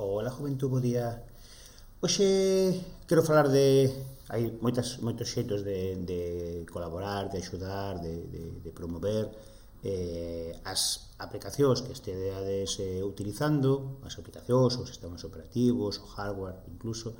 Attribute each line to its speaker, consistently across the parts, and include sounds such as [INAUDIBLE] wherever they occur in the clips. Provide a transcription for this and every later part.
Speaker 1: Ola Juventud, bo día. Oxe, quero falar de... Hai moitas, moitos xeitos de, de colaborar, de axudar, de, de, de promover eh, as aplicacións que esteades eh, utilizando, as aplicacións, os sistemas operativos, o hardware, incluso,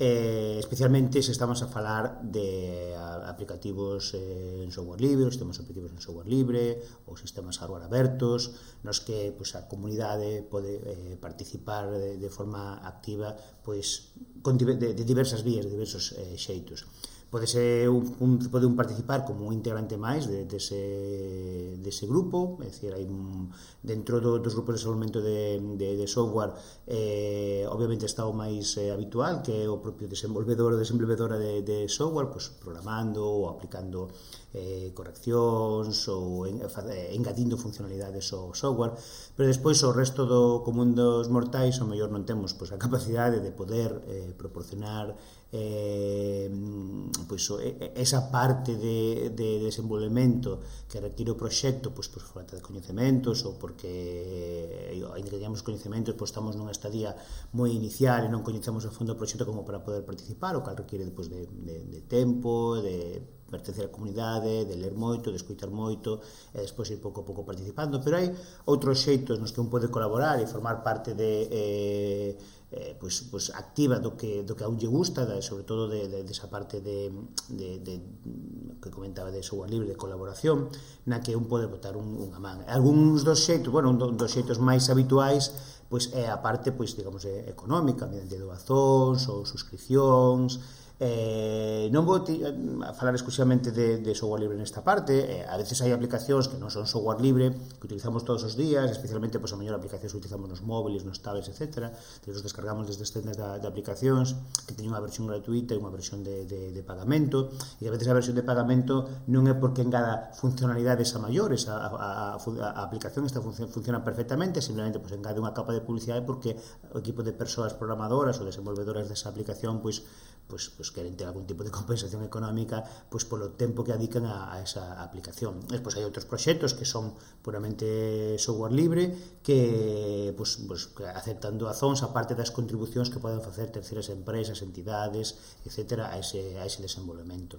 Speaker 1: eh, especialmente se estamos a falar de aplicativos eh, en software libre, os sistemas operativos en software libre, ou sistemas hardware abertos, nos que pues, a comunidade pode eh, participar de, de forma activa pois, con, de, de diversas vías, de diversos eh, xeitos pode ser un, un, pode un participar como un integrante máis de, dese, de dese grupo, é dicir, hai un, dentro do, dos grupos de desenvolvemento de, de, de software eh, obviamente está o máis eh, habitual que é o propio desenvolvedor ou desenvolvedora de, de software pues, programando ou aplicando eh, correccións ou en, eh, engadindo funcionalidades ao software pero despois o resto do común dos mortais o mellor non temos pois, a capacidade de poder eh, proporcionar eh, pois, esa parte de, de desenvolvemento que require o proxecto pois, por falta de coñecementos ou porque, eh, ainda que teñamos coñecementos, pois, estamos nunha estadía moi inicial e non coñecemos a fondo o proxecto como para poder participar, o cal require pois, de, de, de tempo, de pertencer á comunidade, de ler moito, de escoitar moito, e despois ir pouco a pouco participando, pero hai outros xeitos nos que un pode colaborar e formar parte de eh, eh, pois, pois activa do que, do que a un lle gusta, da, sobre todo de, de, de esa parte de, de, de que comentaba de software libre de colaboración na que un pode botar un, unha man. Algúns dos xeitos, bueno, un dos xeitos máis habituais pois é a parte pois digamos económica mediante doazóns ou suscripcións Eh, non vou eh, a falar exclusivamente de, de software libre nesta parte, eh, a veces hai aplicacións que non son software libre, que utilizamos todos os días, especialmente, pois, a mellor aplicacións que utilizamos nos móviles, nos tablets, etc. Que nos descargamos desde as tendas de, de aplicacións, que teñen unha versión gratuita e unha versión de, de, de pagamento, e a veces a versión de pagamento cargamento non é porque engada funcionalidades a maiores, a, a, a, a aplicación esta funciona, funciona perfectamente, simplemente pois, pues, engade unha capa de publicidade porque o equipo de persoas programadoras ou desenvolvedoras desa aplicación pois, pois, pois queren ter algún tipo de [LAUGHS] compensación económica pois polo tempo que adican a, a esa aplicación. Despois hai outros proxectos que son puramente software libre que pois, pois, aceptan doazóns a parte das contribucións que poden facer terceiras empresas, entidades, etc. a ese, a ese desenvolvemento.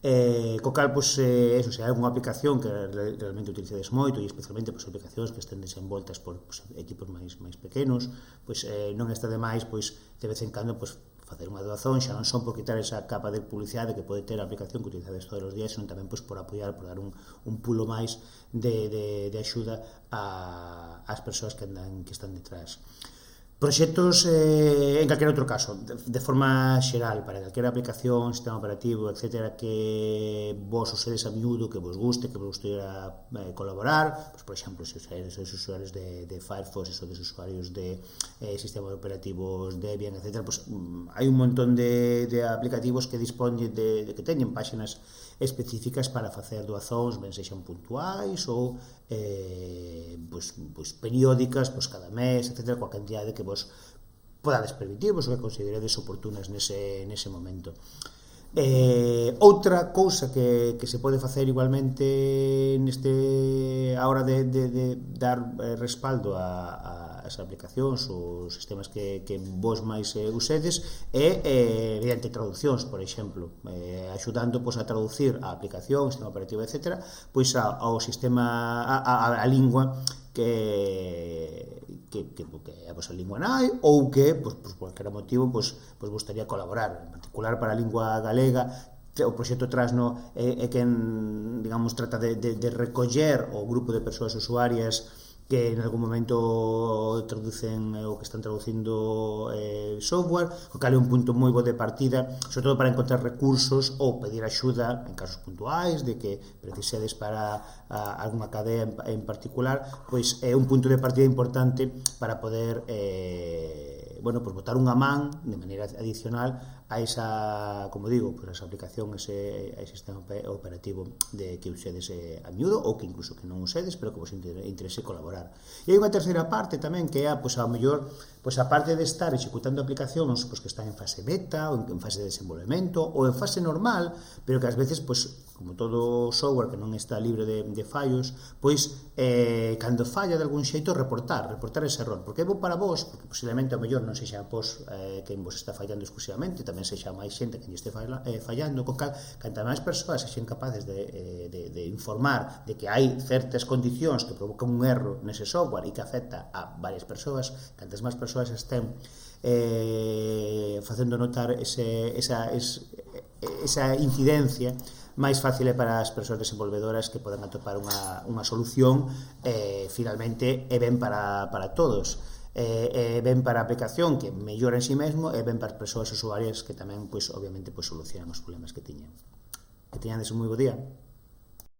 Speaker 1: Eh, co cal, pois, eh, eso, se hai unha aplicación que realmente utilizades moito e especialmente pois, aplicacións que estén desenvoltas por pois, equipos máis máis pequenos, pois eh, non está de máis pois, de vez en cando pois, facer unha doazón, xa non son por quitar esa capa de publicidade que pode ter a aplicación que utilizades todos os días, senón tamén pois, por apoiar, por dar un, un pulo máis de, de, de axuda a, ás persoas que andan que están detrás. Proxectos eh, en calquera outro caso, de, de forma xeral, para calquera aplicación, sistema operativo, etc., que vos usedes a miúdo, que vos guste, que vos gustera eh, colaborar, pues, por exemplo, se ustedes os usuarios de, de Firefox, se os usuarios de eh, sistemas operativos Debian, etc., pues, mm, hai un montón de, de aplicativos que dispoñen de, de que teñen páxinas específicas para facer doazóns, ben sexan puntuais ou eh, pues, pues, periódicas, pues, cada mes, etc., coa cantidade que vos podades permitir, vos o que consideredes oportunas nese, nese momento. Eh, outra cousa que, que se pode facer igualmente neste a hora de, de, de dar eh, respaldo a, a as aplicacións ou sistemas que, que vos máis eh, usedes é eh, mediante traduccións, por exemplo eh, axudando pois, a traducir a aplicación, o sistema operativo, etc pois a, ao sistema a, a, a lingua que que, que, que a vosa lingua nai ou que, pois, pois, por calquera motivo, pois, pois gustaría colaborar, en particular para a lingua galega, o proxecto Trasno é, é quen, digamos, trata de, de, de recoller o grupo de persoas usuarias que en algún momento traducen eh, o que están traducindo eh, software, o cal é un punto moi bo de partida, sobre todo para encontrar recursos ou pedir axuda en casos puntuais de que precisedes para a, algunha cadea en, en particular, pois é un punto de partida importante para poder eh, bueno, pues botar unha man de maneira adicional a esa, como digo, pues a esa aplicación, ese, a ese sistema operativo de que usedes eh, a miúdo ou que incluso que non usedes, pero que vos interese colaborar. E hai unha terceira parte tamén que é, pois, pues, a mellor, pois, pues, a parte de estar executando aplicacións pois, pues, que están en fase beta, ou en fase de desenvolvemento, ou en fase normal, pero que ás veces, pois, como todo software que non está libre de, de fallos, pois eh, cando falla de algún xeito reportar, reportar ese error, porque é bo para vos, porque posiblemente o mellor non sexa vos eh, quen vos está fallando exclusivamente, tamén sexa máis xente que lle este falla, eh, fallando, con cal, canta máis persoas sexen capaces de, eh, de, de informar de que hai certas condicións que provocan un erro nese software e que afecta a varias persoas, cantas máis persoas estén eh, facendo notar ese, esa, es, esa incidencia máis fácil é para as persoas desenvolvedoras que podan atopar unha, unha solución eh, finalmente é ben para, para todos é, é ben para a aplicación que mellora en si sí mesmo e ben para as persoas usuarias que tamén, pois, obviamente, pois, solucionan os problemas que tiñan. Que teñades un moi bo día.